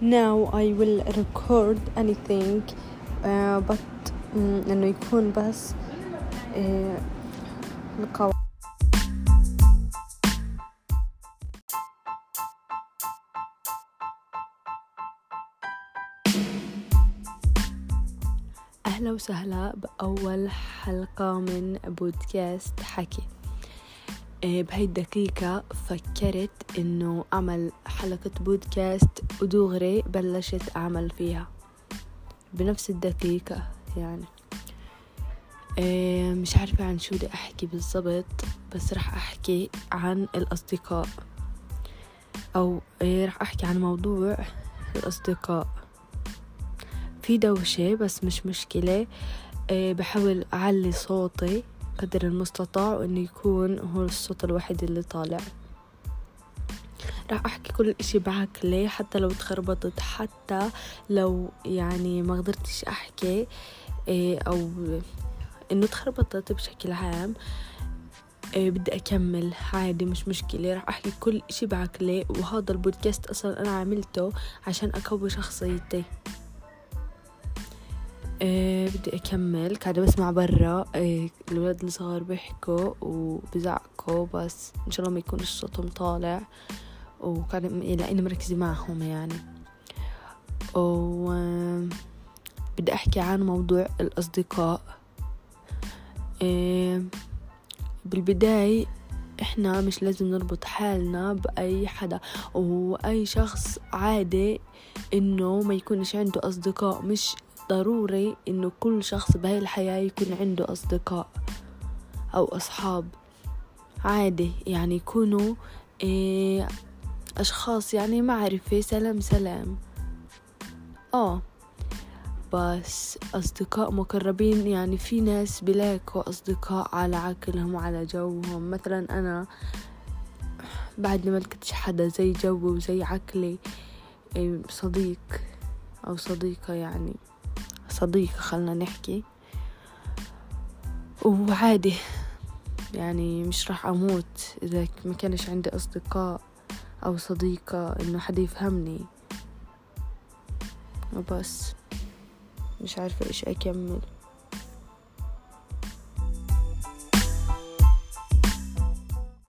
now I will record anything uh, but um, إنه يكون بس uh, القواعد أهلا وسهلا بأول حلقة من بودكاست حكي. آه، بهاي الدقيقة فكرت إنه أعمل حلقة بودكاست ودغري بلشت أعمل فيها. بنفس الدقيقة يعني. آه، مش عارفة عن شو بدي أحكي بالضبط بس رح أحكي عن الأصدقاء. أو آه، رح أحكي عن موضوع الأصدقاء. في دوشة بس مش مشكلة. بحاول أعلي صوتي قدر المستطاع وإنه يكون هو الصوت الوحيد اللي طالع. راح أحكي كل إشي بعقلي حتى لو تخربطت حتى لو يعني ما قدرتش أحكي إيه، أو إنه تخربطت بشكل عام إيه، بدي أكمل. عادي مش مشكلة. راح أحكي كل إشي بعقلي وهذا البودكاست أصلا أنا عملته عشان أقوي شخصيتي. إيه بدي أكمل. قاعدة بسمع برا. إيه الولاد الصغار بيحكوا وبزعقوا بس إن شاء الله ما يكونش صوتهم طالع. وقاعدة لأني مركزة معهم يعني. و بدي أحكي عن موضوع الأصدقاء. بالبداية إحنا مش لازم نربط حالنا بأي حدا. وأي شخص عادي إنه ما يكونش عنده أصدقاء مش ضروري إنه كل شخص بهاي الحياة يكون عنده أصدقاء أو أصحاب. عادي يعني يكونوا إيه أشخاص يعني معرفة سلام سلام. آه بس أصدقاء مقربين يعني في ناس بلاقوا أصدقاء على عقلهم وعلى جوهم. مثلا أنا بعد ما لقيتش حدا زي جوي وزي عقلي إيه، صديق أو صديقة يعني صديقة خلنا نحكي. وعادي يعني مش راح أموت إذا ما كانش عندي أصدقاء. أو صديقة إنه حدا يفهمني. وبس. مش عارفة إيش أكمل.